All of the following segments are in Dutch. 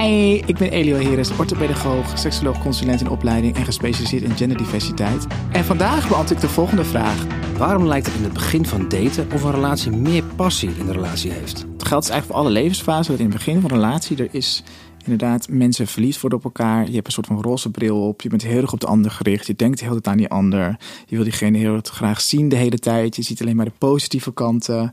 Hi, ik ben Elio Heres, orthopedagoog, seksoloog, consulent in opleiding en gespecialiseerd in genderdiversiteit. En vandaag beantwoord ik de volgende vraag. Waarom lijkt het in het begin van daten of een relatie meer passie in de relatie heeft? Het geldt dus eigenlijk voor alle levensfasen. Dat in het begin van een relatie er is inderdaad mensen verliefd worden op elkaar. Je hebt een soort van roze bril op. Je bent heel erg op de ander gericht. Je denkt heel tijd aan die ander. Je wil diegene heel erg graag zien de hele tijd. Je ziet alleen maar de positieve kanten.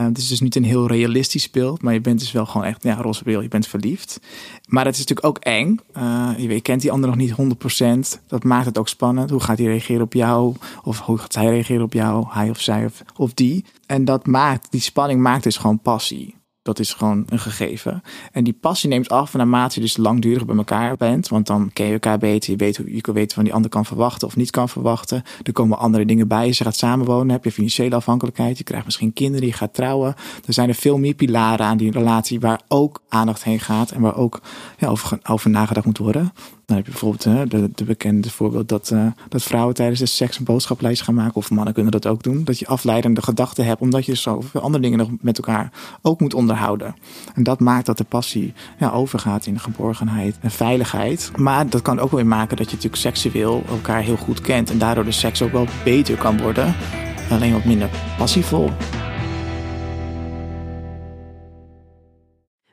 Uh, het is dus niet een heel realistisch beeld, maar je bent dus wel gewoon echt, ja, roze bril, je bent verliefd. Maar het is natuurlijk ook eng. Uh, je, kent die ander nog niet 100%. Dat maakt het ook spannend. Hoe gaat hij reageren op jou? Of hoe gaat hij reageren op jou? Hij of zij of, of die. En dat maakt, die spanning maakt dus gewoon passie. Dat is gewoon een gegeven. En die passie neemt af naarmate je dus langdurig bij elkaar bent. Want dan ken je elkaar beter. Je weet hoe je weten van die ander kan verwachten of niet kan verwachten. Er komen andere dingen bij. Je gaat samenwonen. Heb je financiële afhankelijkheid. Je krijgt misschien kinderen. Je gaat trouwen. Er zijn er veel meer pilaren aan die relatie waar ook aandacht heen gaat. En waar ook ja, over nagedacht moet worden. Dan heb je bijvoorbeeld de, de bekende voorbeeld dat, uh, dat vrouwen tijdens de seks een boodschaplijst gaan maken. Of mannen kunnen dat ook doen. Dat je afleidende gedachten hebt, omdat je zoveel andere dingen nog met elkaar ook moet onderhouden. En dat maakt dat de passie ja, overgaat in geborgenheid en veiligheid. Maar dat kan ook weer maken dat je natuurlijk seksueel elkaar heel goed kent. En daardoor de seks ook wel beter kan worden. Alleen wat minder passievol.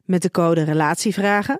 Met de code RELATIEVRAGEN